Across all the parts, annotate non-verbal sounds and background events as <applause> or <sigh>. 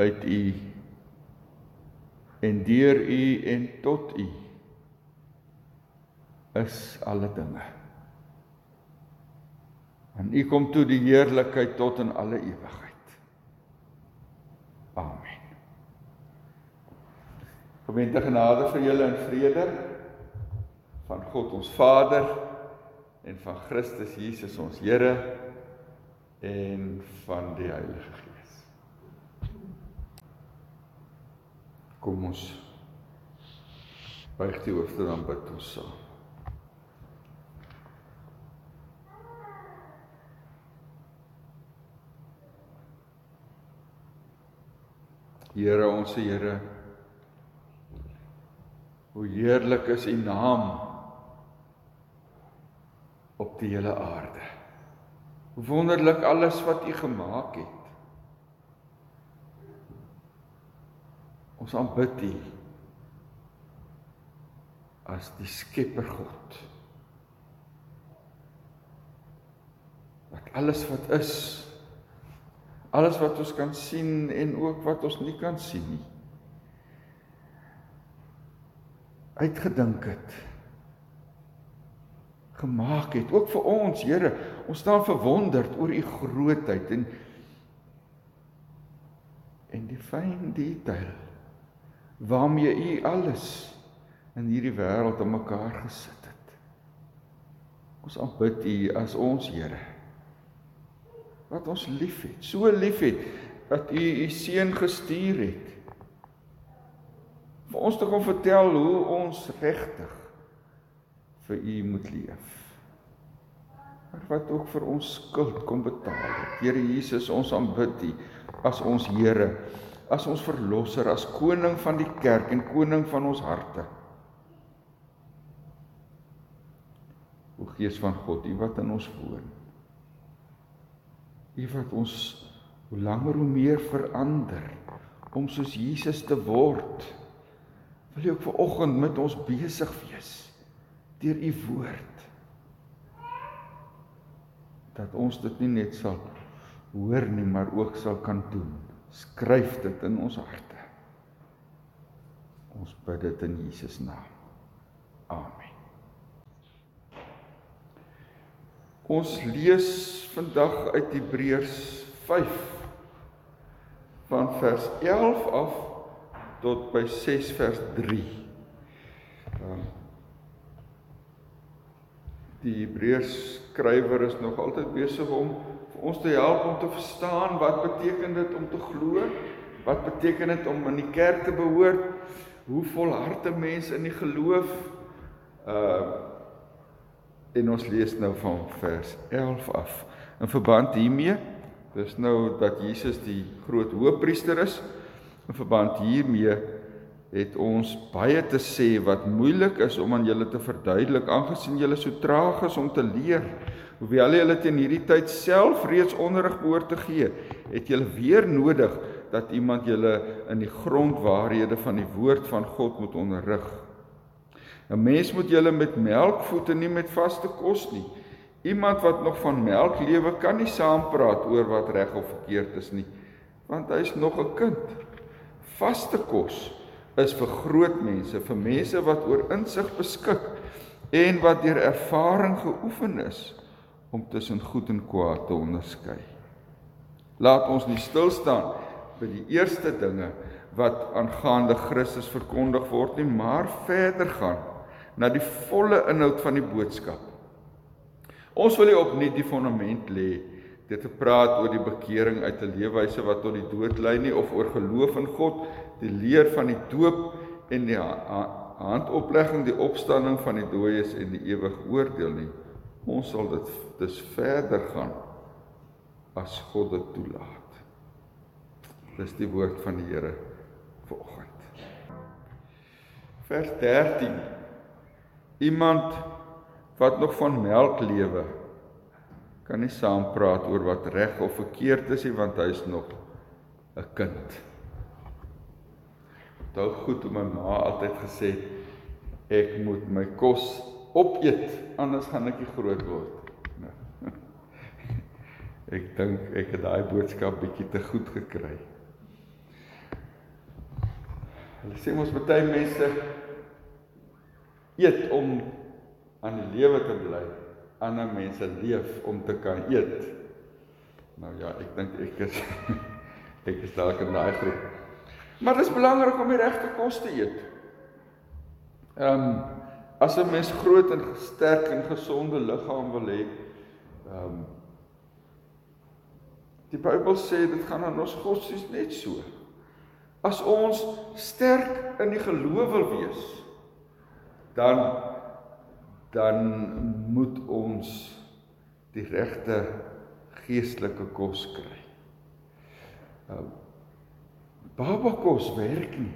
uit u en deur u en tot u is alle dinge. En u kom toe die heerlikheid tot in alle ewigheid. Amen. Gemeente genade vir julle in vrede van God ons Vader en van Christus Jesus ons Here en van die Heilige Gees. Kom ons buig die hoofde dan bid ons saam. Here ons Here Hoe heerlik is U naam op die hele aarde. Hoe wonderlik alles wat U gemaak het. Ons aanbid U as die Skepper God. Wat alles wat is, alles wat ons kan sien en ook wat ons nie kan sien nie. uitgedink het gemaak het ook vir ons Here ons staan verwonderd oor u grootheid en en die fyn detail waarmee u alles in hierdie wêreld aan mekaar gesit het ons aanbid u as ons Here wat ons liefhet so liefhet dat u u seun gestuur het vir ons te kom vertel hoe ons regtig vir U moet leef. Maar wat ook vir ons skuld kom betaal het. Here Jesus, ons aanbid U as ons Here, as ons verlosser, as koning van die kerk en koning van ons harte. O Gees van God, U wat in ons woon. U wat ons hoe langer hoe meer verander om soos Jesus te word wil jy ook ver oggend met ons besig wees deur u woord dat ons dit nie net sal hoor nie maar ook sal kan doen skryf dit in ons harte. Ons bid dit in Jesus naam. Amen. Ons lees vandag uit Hebreërs 5 van vers 11 af tot by 6 vers 3. Um, die Hebreërs skrywer is nog altyd besig om vir ons te help om te verstaan wat beteken dit om te glo? Wat beteken dit om in die kerk te behoort? Hoe volhardte mense in die geloof? Uh en ons lees nou van vers 11 af. In verband hiermee, dis nou dat Jesus die groot hoëpriester is. In verband hiermee het ons baie te sê wat moeilik is om aan julle te verduidelik aangesien julle so traag is om te leer. Hoewel julle teen hierdie tyd self reeds onderrig behoort te gee, het julle weer nodig dat iemand julle in die grondwaarhede van die woord van God moet onderrig. 'n Mens moet julle met melk voed en nie met vaste kos nie. Iemand wat nog van melk lewe kan nie saampraat oor wat reg of verkeerd is nie, want hy is nog 'n kind. Vaste kos is vir groot mense, vir mense wat oor insig beskik en wat deur ervaring geoefen is om tussen goed en kwaad te onderskei. Laat ons nie stil staan by die eerste dinge wat aangaande Christus verkondig word nie, maar verder gaan na die volle inhoud van die boodskap. Ons wil hier opnuut die fondament lê deur te praat oor die bekering uit 'n leefwyse wat tot die dood lei nie of oor geloof in God, die leer van die doop en die handoplegging, die opstanding van die dooies en die ewige oordeel nie. Ons sal dit dis verder gaan as God dit toelaat. Dis die woord van die Here vanoggend. Vers 13. Iemand wat nog van melk lewe kan nie saam praat oor wat reg of verkeerd is nie want hy is nog 'n kind. Dit is goed om my ma altyd gesê ek moet my kos opeet anders gaan ek nie groot word. <laughs> Ek dink ek het daai boodskap bietjie te goed gekry. Hulle sê ons baie mense eet om aan die lewe te bly. Ander mense leef om te kan eet. Nou ja, ek dink ek is <laughs> ek is dalk in daai groep. Maar dit is belangrik om die regte kos te eet. Ehm um, as 'n mens groot en sterk en gesonde liggaam wil hê, ehm um, die Bybel sê dit gaan aan ons godsdienst net so. As ons sterk in die geloof wil wees, dan dan moet ons die regte geestelike kos kry. Uh baba kos werk nie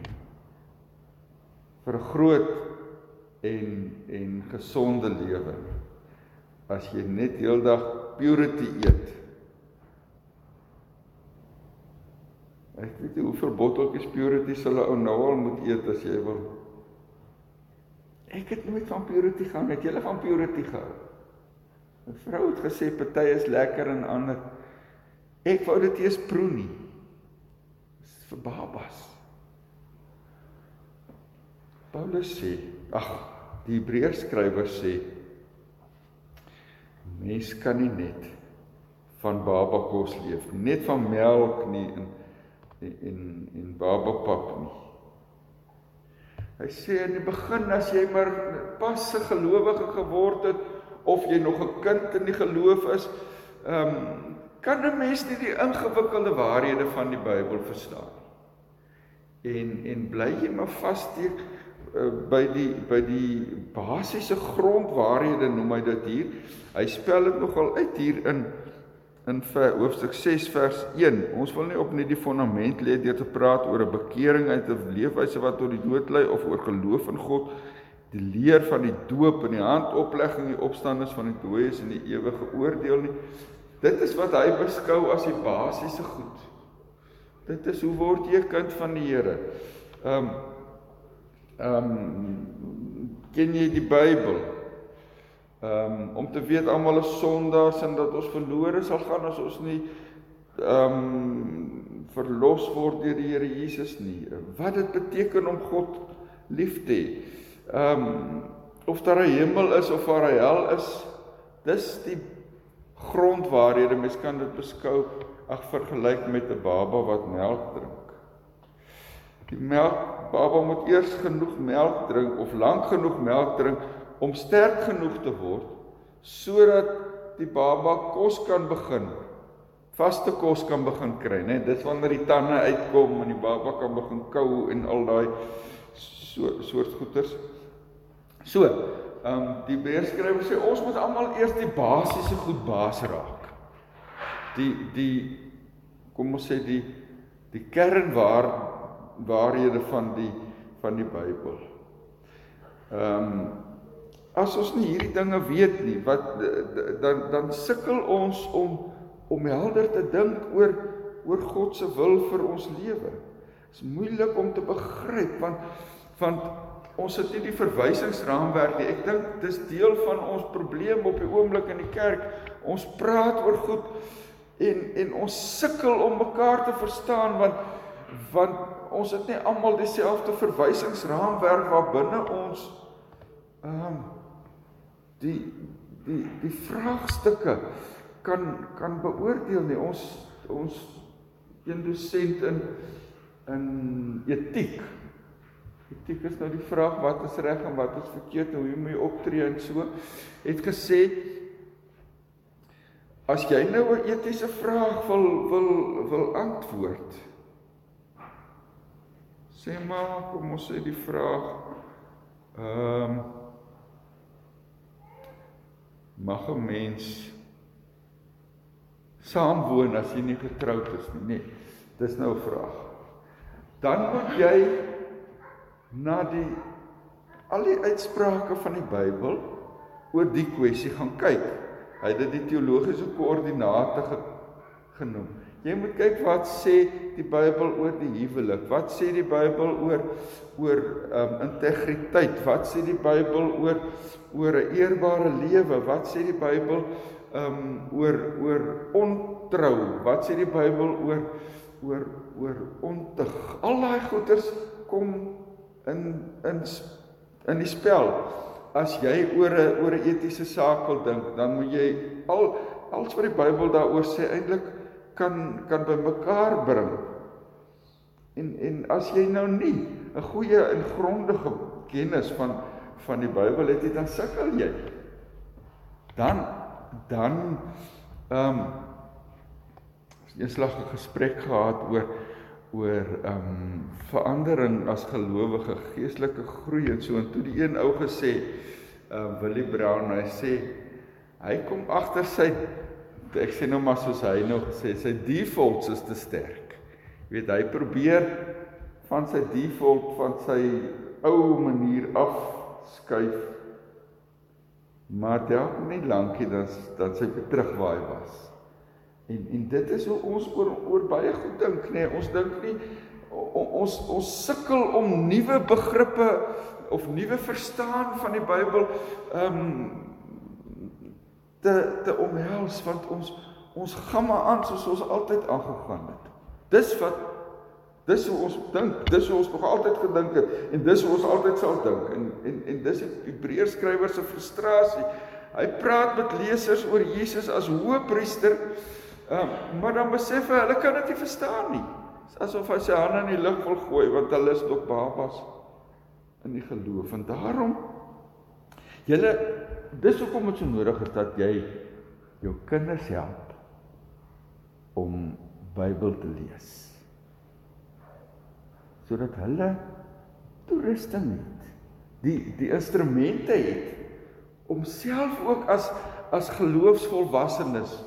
vir 'n groot en en gesonde lewe as jy net heeldag purity eet. Ek weet nie hoeveel botteltjies purity sal 'n ou nou al moet eet as jy wil Ek het nooit van purity gehou, het jy van purity gehou? 'n Vrou het gesê party is lekker en ander ek wou dit eers proe nie. Dis vir babas. Paulus sê, ag, die Hebreërs skrywer sê mens kan nie net van baba kos leef net van melk nie en en en baba pap nie. Hy sê in die begin as jy maar pas 'n gelowige geword het of jy nog 'n kind in die geloof is, ehm um, kan 'n mens nie die ingewikkelde waarhede van die Bybel verstaan. En en bly jy maar vassteek by die by die basiese grondwaarhede noem hy dit hier. Hy spel dit nogal uit hier in in hoofstuk 6 vers 1. Ons wil nie op net die fondament lê deur te praat oor 'n bekering uit 'n leefwyse wat tot die dood lei of oor geloof in God, die leer van die doop en die handoplegging, die opstanding van die dooies en die ewige oordeel nie. Dit is wat hy beskou as die basiese goed. Dit is hoe word jy 'n kind van die Here? Ehm um, ehm um, ken jy die Bybel? Ehm um, om te weet almal is sondaars en dat ons verlore sal gaan as ons nie ehm um, verlos word deur die Here Jesus nie. Wat dit beteken om God lief te hê. Ehm um, of daar 'n hemel is of daar 'n hel is, dis die grondwaarhede. Mens kan dit beskou ag vergelyk met 'n baba wat melk drink. Die melk baba moet eers genoeg melk drink of lank genoeg melk drink om sterk genoeg te word sodat die baba kos kan begin vaste kos kan begin kry nê dis wanneer die tande uitkom en die baba kan begin kou en al daai so soort goeters so ehm um, die Hebreërskrywer sê ons moet almal eers die basiese goed baas raak. Die die kom ons sê die die kernwaar waarhede van die van die Bybel ehm um, as ons nie hierdie dinge weet nie, wat dan dan sukkel ons om om helder te dink oor oor God se wil vir ons lewe. Dit is moeilik om te begryp want want ons het nie die verwysingsraamwerk nie. Ek dink dis deel van ons probleem op die oomblik in die kerk. Ons praat oor goed en en ons sukkel om mekaar te verstaan want want ons het nie almal dieselfde verwysingsraamwerk waar binne ons ehm um, die die die vraagstukke kan kan beoordeel nie. Ons ons een dosent in in etiek. Etiek is nou die vraag wat is reg en wat is verkeerd en hoe moet jy optree en so het gesê as jy nou 'n etiese vraag wil wil wil antwoord sê maar kom ons sê die vraag ehm um, mag 'n mens saamwoon as jy nie getroud is nie, nee. Dis nou 'n vraag. Dan moet jy na die al die uitsprake van die Bybel oor die kwessie gaan kyk. Hy het dit die teologiese koördinate ge, genoem. Jy moet kyk wat sê die Bybel oor die huwelik? Wat sê die Bybel oor oor um integriteit? Wat sê die Bybel oor oor 'n eerbare lewe? Wat sê die Bybel um oor oor ontrou? Wat sê die Bybel oor oor oor ontug. Al daai goeters kom in in in die spel. As jy oor 'n oor 'n etiese saak wil dink, dan moet jy al alles wat die Bybel daaroor sê eintlik kan kan bymekaar bring. En en as jy nou nie 'n goeie en grondige kennis van van die Bybel het, dan sukkel jy. Dan dan ehm um, 'n gesprek gehad oor oor ehm um, verandering as gelowige, geestelike groei en so en toe die een ou gesê, ehm uh, Willie Brown, hy sê hy kom agter sy ek sê nou maar soos hy nog sê, sy defaults is te sterk. Jy weet hy probeer van sy default van sy ou manier af skuif. Maar dalk nie lankie dan dan sy weer terug waar hy was. En en dit is hoe ons oor oor baie goed dink, nê. Nee, ons dink nie ons ons sukkel om nuwe begrippe of nuwe verstaan van die Bybel ehm um, te te omhels want ons ons gaan maar aan soos ons altyd aangegaan het. Dis wat dis hoe ons dink, dis hoe ons nog altyd gedink het en dis hoe ons altyd sal dink. En en en dis die Hebreërs skrywer se frustrasie. Hy praat met lesers oor Jesus as hoëpriester. Uh, maar dan besef hy hulle kan dit nie verstaan nie. Dis asof hy sy hande in die lug wil gooi want hulle is nog babas in die geloof. En daarom julle dis hoekom dit so nodig is dat jy jou kinders help om Bybel te lees. Sodat hulle toerusting het, die die instrumente het om self ook as as geloofsvolwassenes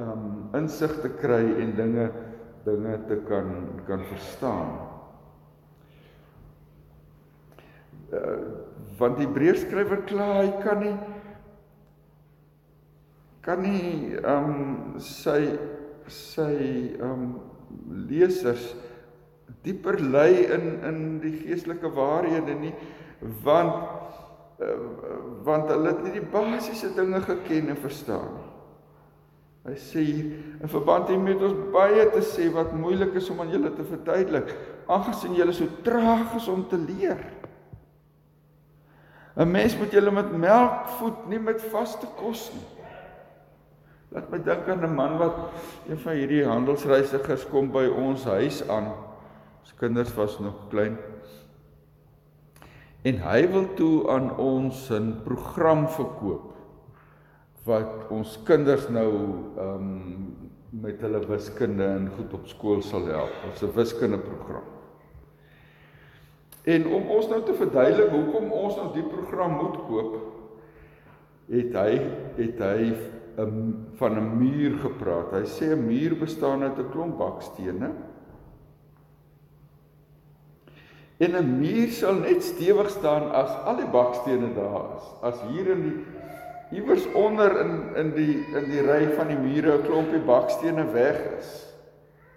um insig te kry en dinge dinge te kan kan verstaan. Uh, want die Hebreërskrywer kla hy kan nie kan nie ehm um, sy sy ehm um, lesers dieper lei in in die geestelike waarhede nie want uh, want hulle het nie die basiese dinge geken en verstaan nie. Hy sê in verband hiermee het ons baie te sê wat moeilik is om aan julle te verduidelik aangesien julle so traag is om te leer. 'n Mens moet julle met melk voed, nie met vaste kos nie. Laat my dink aan 'n man wat een van hierdie handelsreisigers kom by ons huis aan. Ons kinders was nog klein. En hy wil toe aan ons 'n program verkoop wat ons kinders nou ehm um, met hulle wiskunde en goed op skool sal help. Ons 'n wiskunde program. En om ons nou te verduidelik hoekom ons nou die program moet koop, het hy het hy 'n van 'n muur gepraat. Hy sê 'n muur bestaan uit 'n klomp bakstene. En 'n muur sal net stewig staan as al die bakstene daar is. As hier in die iewers onder in in die in die ry van die mure 'n klompie bakstene weg is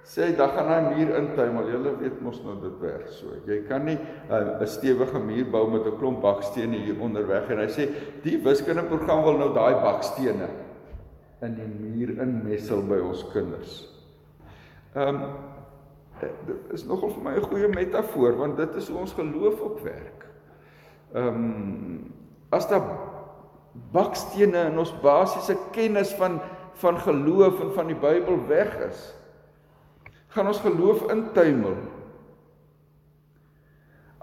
sê hy dan gaan hy muur intuimel. Julle weet mos nou dit werk so. Jy kan nie 'n uh, stewige muur bou met 'n klomp bakstene hier onderweg en hy sê die wiskundige program wil nou daai bakstene in die muur inmessel by ons kinders. Ehm um, dit is nogal vir my 'n goeie metafoor want dit is hoe ons geloof op werk. Ehm um, as daar bakstene in ons basiese kennis van van geloof en van die Bybel weg is, gaan ons geloof intuimel.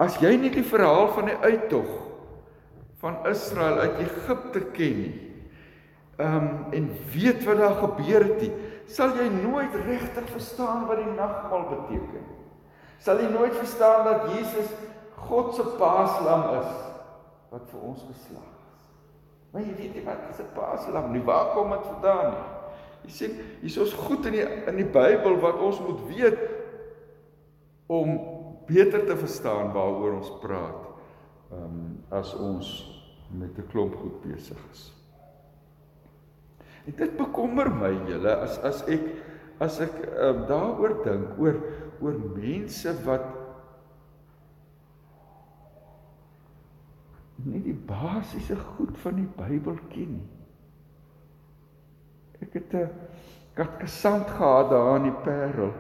As jy nie die verhaal van die uittog van Israel uit Egipte ken nie, ehm um, en weet wat daar gebeur het nie, sal jy nooit regtig verstaan wat die nagmaal beteken. Sal jy nooit verstaan dat Jesus God se paaslam is wat vir ons geslag is. Maar jy weet nie wat is 'n paaslam nie. Waar kom dit vandaan nie? Jy sien, hier's ons goed in die in die Bybel wat ons moet weet om beter te verstaan waaroor ons praat. Ehm um, as ons met 'n klomp goed besig is. En dit bekommer my julle as as ek as ek ehm um, daaroor dink oor oor mense wat nie die basiese goed van die Bybel ken nie. Ek het 'n katkesant gehad daar in die Parel.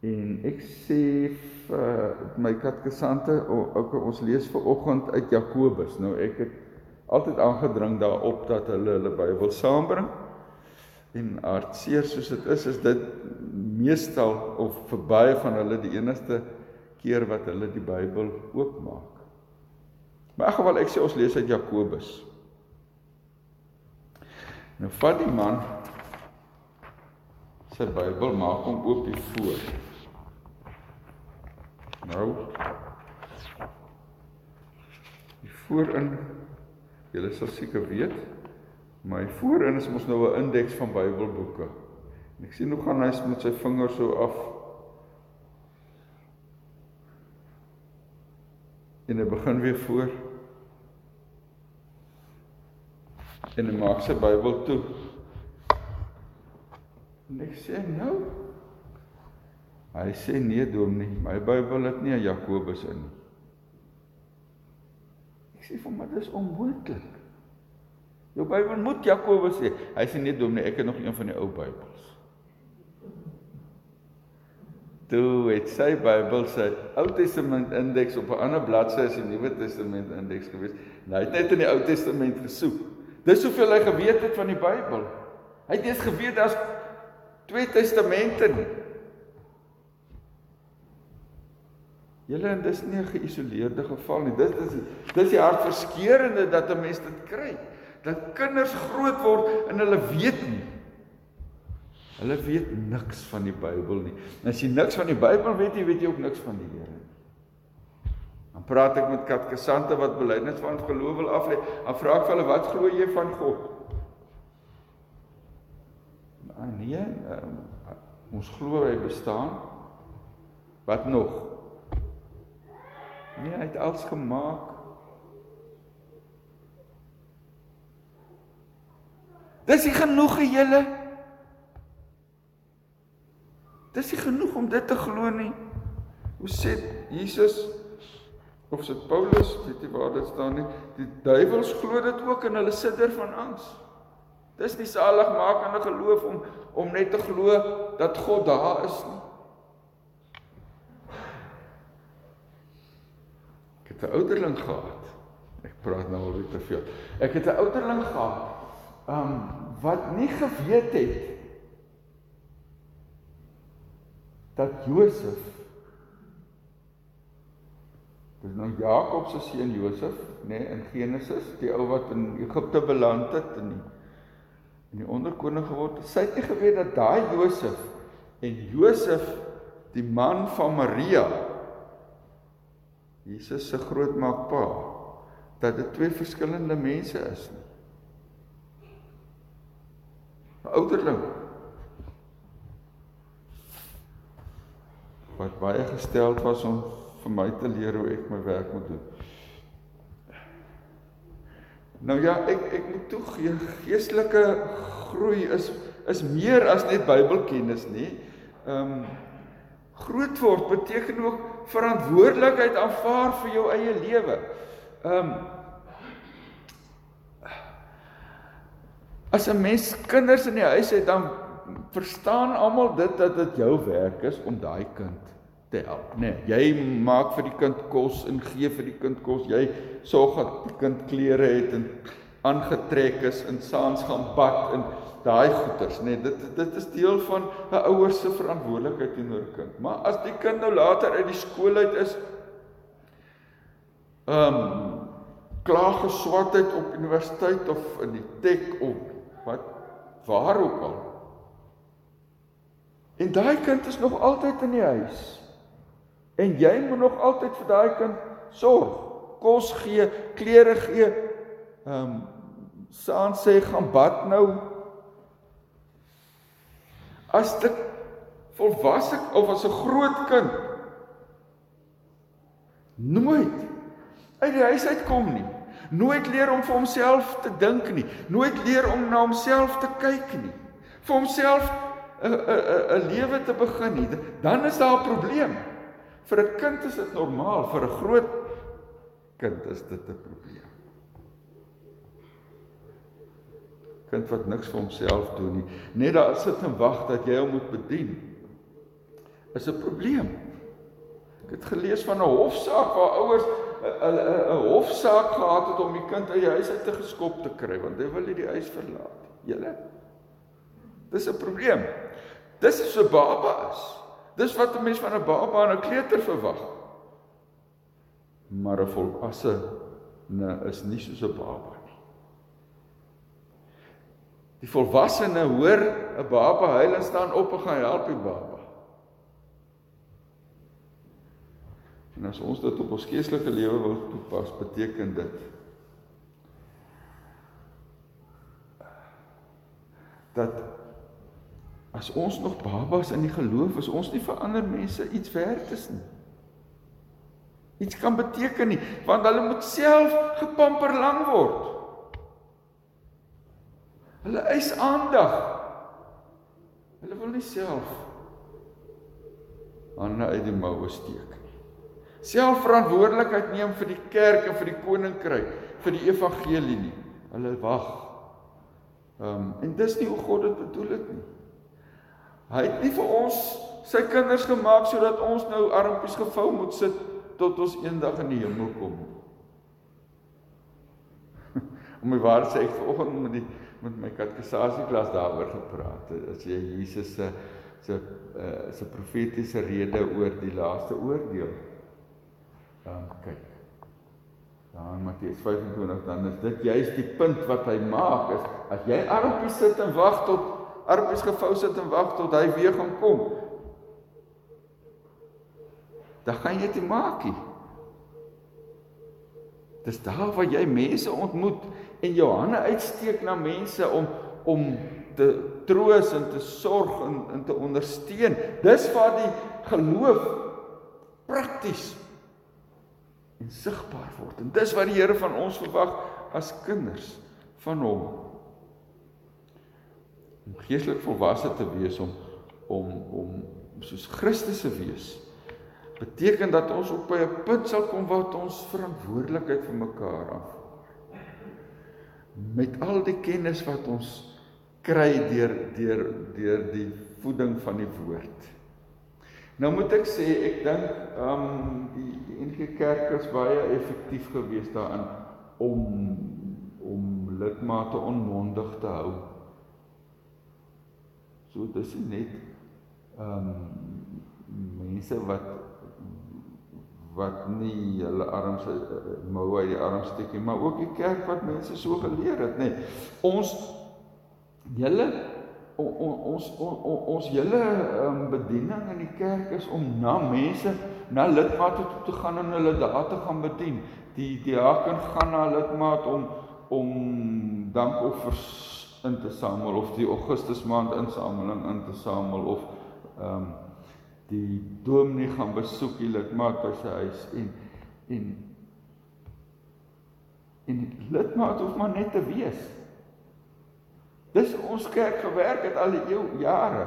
En ek sê vir my katkesante, ook ons lees ver oggend uit Jakobus. Nou ek het altyd aangedring daarop dat hulle hulle Bybel saambring. En hartseer soos dit is, is dit meestal of vir baie van hulle die enigste keer wat hulle die Bybel oopmaak. Maar in geval ek sê ons lees uit Jakobus. Nou vat die man sy Bybel maak hom oop hier voor. Nou die voorin julle sal seker weet, maar hier voorin is mos nou 'n indeks van Bybelboeke. En ek sien hoe gaan hy met sy vinger so af. En hy begin weer voor. En hy maak sy Bybel toe. En ek sê nou. Hy sê nee dominee, my Bybel het nie 'n Jakobus in nie. Ek sê vir my dis onmoontlik. Jou Bybel moet Jakobus hê. Hy sê nee dominee, ek het nog een van die ou Bybels. Toe het sy Bybel sy Ou Testament indeks op 'n ander bladsy as die Nuwe Testament indeks gewees. En hy het net in die Ou Testament gesoek. Dis hoeveel hy geweet het van die Bybel. Hy het eers geweet daar's twee testamente nie. Julle en dis nie 'n geïsoleerde geval nie. Dit is dis die hartverskeurende dat 'n mens dit kry. Dat kinders groot word en hulle weet nie. Hulle weet niks van die Bybel nie. En as jy niks van die Bybel weet, jy weet jy ook niks van die Here praat ek met katkesante wat belydenis van geloof wil aflê. Dan vra ek vir hulle, "Wat glo jy van God?" Ah nee, um, ons glo hy bestaan. Wat nog? Nee, hy het alles gemaak. Dis nie genoeg vir julle. Dis nie genoeg om dit te glo nie. Hoe sê Jesus of sit Paulus, weet jy waar dit staan nie? Die duiwels glo dit ook en hulle sidder van angs. Dis nie saligmakende geloof om om net te glo dat God daar is nie. Ek het 'n ouderling gehad. Ek praat nou al te veel. Ek het 'n ouderling gehad. Um wat nie geweet het dat Josef Dis nou Jakob se seun Josef, nê, nee, in Genesis, die ou wat in Egipte beland het en die en die onderkoning geword het. Sy het nie geweet dat daai Josef en Josef die man van Maria Jesus se grootmaakpa dat dit twee verskillende mense is nie. Ouderling wat baie gesteld was om vir my te leer hoe ek my werk moet doen. Nou ja, ek ek moet toegee geestelike groei is is meer as net Bybelkennis, nê? Ehm um, groot word beteken ook verantwoordelikheid aanvaar vir jou eie lewe. Ehm um, As 'n mens kinders in die huis het, dan verstaan almal dit dat dit jou werk is om daai kind te help, nê. Nee, jy maak vir die kind kos en gee vir die kind kos. Jy sorg dat die kind klere het en aangetrek is en saans gaan bad en daai goeders, nê. Nee, dit dit is deel van 'n ouer se verantwoordelikheid teenoor 'n kind. Maar as die kind nou later uit die skool uit is, ehm um, klaar geswat het op universiteit of in die tek of wat waar ook al. En daai kind is nog altyd in die huis. En jy moet nog altyd vir daai kind sorg. Kos gee, klere gee. Ehm um, Saan sê gaan bad nou. As dit volwasse of as 'n groot kind nooit uit die huis uitkom nie. Nooit leer om vir homself te dink nie. Nooit leer om na homself te kyk nie. Vir homself 'n 'n 'n lewe te begin nie. Dan is daar 'n probleem. Vir 'n kind is dit normaal, vir 'n groot kind is dit 'n probleem. Kind wat niks vir homself doen nie, net daar sit en wag dat jy hom moet bedien. is 'n probleem. Ek het gelees van 'n hofsaak waar ouers 'n hofsaak gehad het om die kind uit die huis uit te geskop te kry want hy wil nie die huis verlaat. Julle Dis 'n probleem. Dis is 'n baba is. Dis wat 'n mens van 'n baba en 'n kleuter verwag. Maar 'n volwasse is nie soos 'n baba nie. Die volwassene hoor 'n baba huil en staan op en gaan help die baba. En as ons dit op ons geestelike lewe wil toepas, beteken dit dat as ons nog babas in die geloof is, ons nie vir ander mense iets werd is nie. Iets kan beteken nie, want hulle moet self gepamper lang word. Hulle eis aandag. Hulle wil nie self hande uit die moue steek nie. Self verantwoordelikheid neem vir die kerk en vir die koninkryk, vir die evangelie nie. Hulle wag. Ehm um, en dis nie hoe God dit bedoel het nie. Hy het nie vir ons sy kinders gemaak sodat ons nou armpies gevou moet sit tot ons eendag in die hemel kom. <laughs> Om my waar sê ek vanoggend met die met my katekisasieklas daaroor gepraat. As jy Jesus se se uh, se profetiese rede oor die laaste oordeel. Dan kyk. Dan Matteus 25 dan is dit juist die punt wat hy maak is as jy armpies sit en wag tot armpies gevou sit en wag tot hy weer gaan kom. Dan gaan jy dit maak nie. Dis daar waar jy mense ontmoet en jou hande uitsteek na mense om om te troos en te sorg en, en te ondersteun. Dis waar die geloof prakties en sigbaar word. En dis wat die Here van ons verwag as kinders van hom om geestelik volwasse te wees om om om soos Christus se wees beteken dat ons op 'n punt sal kom waar ons verantwoordelikheid vir mekaar af met al die kennis wat ons kry deur deur deur die voeding van die woord. Nou moet ek sê ek dink um die die NG Kerk is baie effektief geweest daarin om om lidmate onmondig te hou So dis net ehm um, mense wat wat nie hulle arms uh, mou uit die arms steek nie, maar ook die kerk wat mense so geleer het, nê. Ons julle on, on, ons on, on, ons hele um, bediening in die kerk is om na mense, na lidmate toe te gaan en hulle daar te gaan bedien. Die diaken gaan na lidmate om om dankoffers in te samel of die Augustus maand insameling in te samel of ehm um, die dominee gaan besoek die lidmaat by sy huis en en en lidmaat hoef maar net te wees. Dis ons kerk gewerk het al die eeu jare.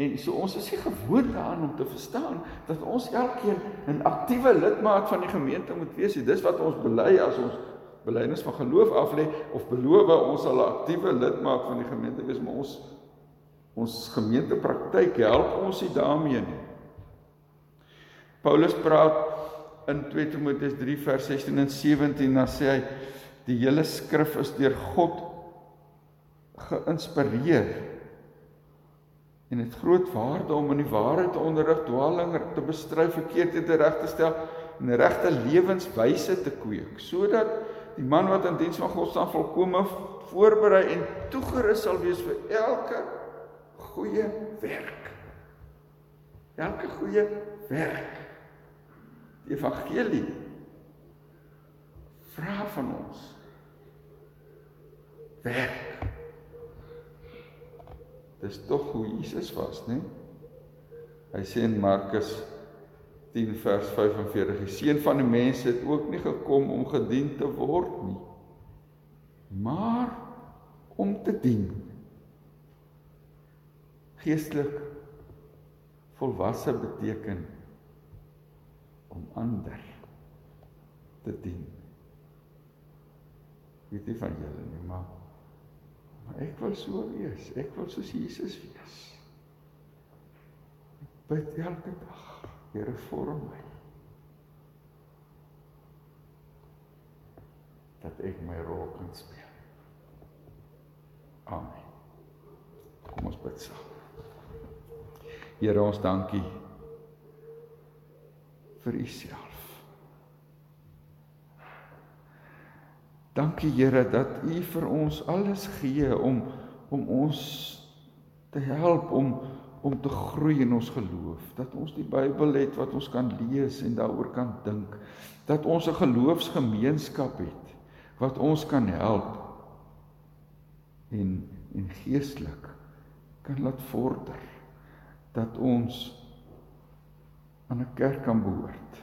En so ons is nie gewoond daaraan om te verstaan dat ons elkeen 'n aktiewe lidmaat van die gemeente moet wees. Dis wat ons bely as ons belydenis van geloof af lê of beloof ons sal 'n aktiewe lidmaat van die gemeente wees, maar ons ons gemeentepraktyk help ons nie daarmee nie. Paulus praat in 2 Timoteus 3 vers 16 en 17 dan sê hy die hele skrif is deur God geïnspireer en het groot waarde om in die waarheid te onderrig, dwaaling te bestry, verkeerdhede reg te stel en regte lewenswyse te kweek sodat die man wat in diens van God staan volkome voorberei en toegerus sal wees vir elke goeie werk. Elke goeie werk. Die evangelie vra van ons werk. Dis tog hoe Jesus was, né? Hy sê in Markus 10 vers 45 die seun van die mens het ook nie gekom om gedien te word nie maar om te dien. Geestelik volwasse beteken om ander te dien. Weet nie van julle nie maar maar ek wil so wees. Ek wil soos Jesus wees. Bid elke dag, Here vorm my. Dat ek my rol kan speel. Amen. Kom ons bid saam. Here ons dankie vir u self. Dankie Here dat u vir ons alles gee om om ons te help om om te groei in ons geloof. Dat ons die Bybel het wat ons kan lees en daaroor kan dink. Dat ons 'n geloofsgemeenskap het wat ons kan help en en geestelik kan laat vorder dat ons aan 'n kerk kan behoort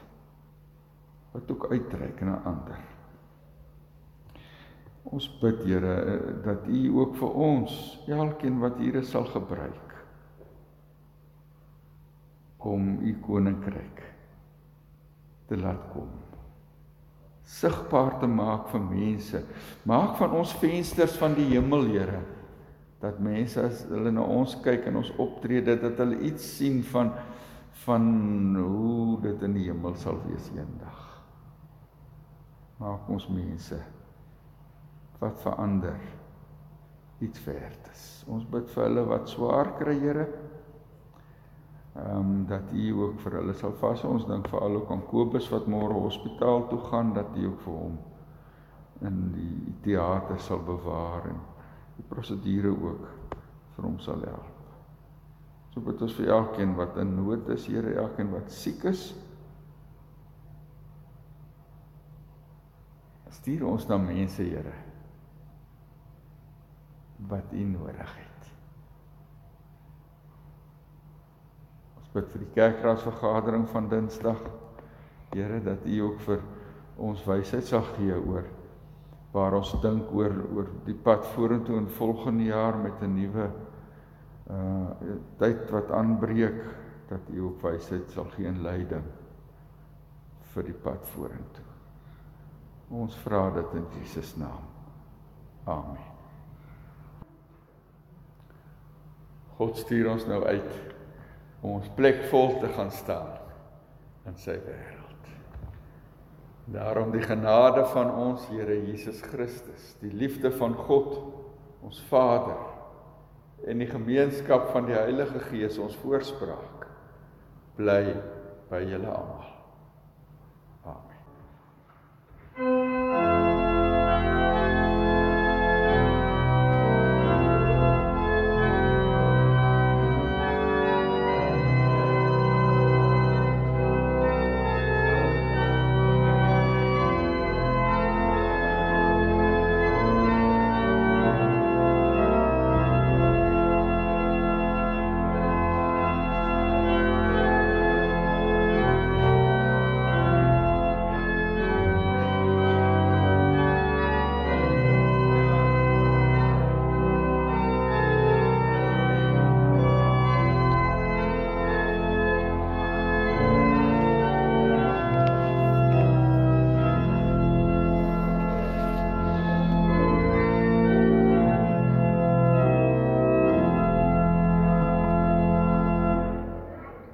wat ook uitreik na ander. Ons bid Here dat U ook vir ons, elkeen wat hier is sal gebruik om U koninkryk te laat kom. Sigbaar te maak vir mense. Maak van ons vensters van die hemel, Here, dat mense as hulle na ons kyk en ons optrede dat hulle iets sien van van hoe dit in die hemel sal wees eendag. Maak ons mense wat verander iets werd is. Ons bid vir hulle wat swaar kry, Here. Ehm um, dat U ook vir hulle sal vas. Ons dink vir al ook aan Kobus wat môre hospitaal toe gaan dat U ook vir hom in die teater sal bewaar en die prosedure ook vir hom sal help. So bid ons vir elkeen wat in nood is, Here, elkeen wat siek is. Stuur ons na mense, Here, wat U nodig het. Bid vir die kerkraadsvergadering van Dinsdag. Here, dat U ook vir ons wysheid sal gee oor waar ons dink oor oor die pad vorentoe in volgende jaar met 'n nuwe uh tyd wat aanbreek dat U op wysheid sal gee en leiding vir die pad vorentoe. Ons vra dit in Jesus naam. Amen. God stuur ons nou uit om ons plek vol te gaan staan in sy wêreld. Daarom die genade van ons Here Jesus Christus, die liefde van God, ons Vader en die gemeenskap van die Heilige Gees ons voorspraak bly by julle almal.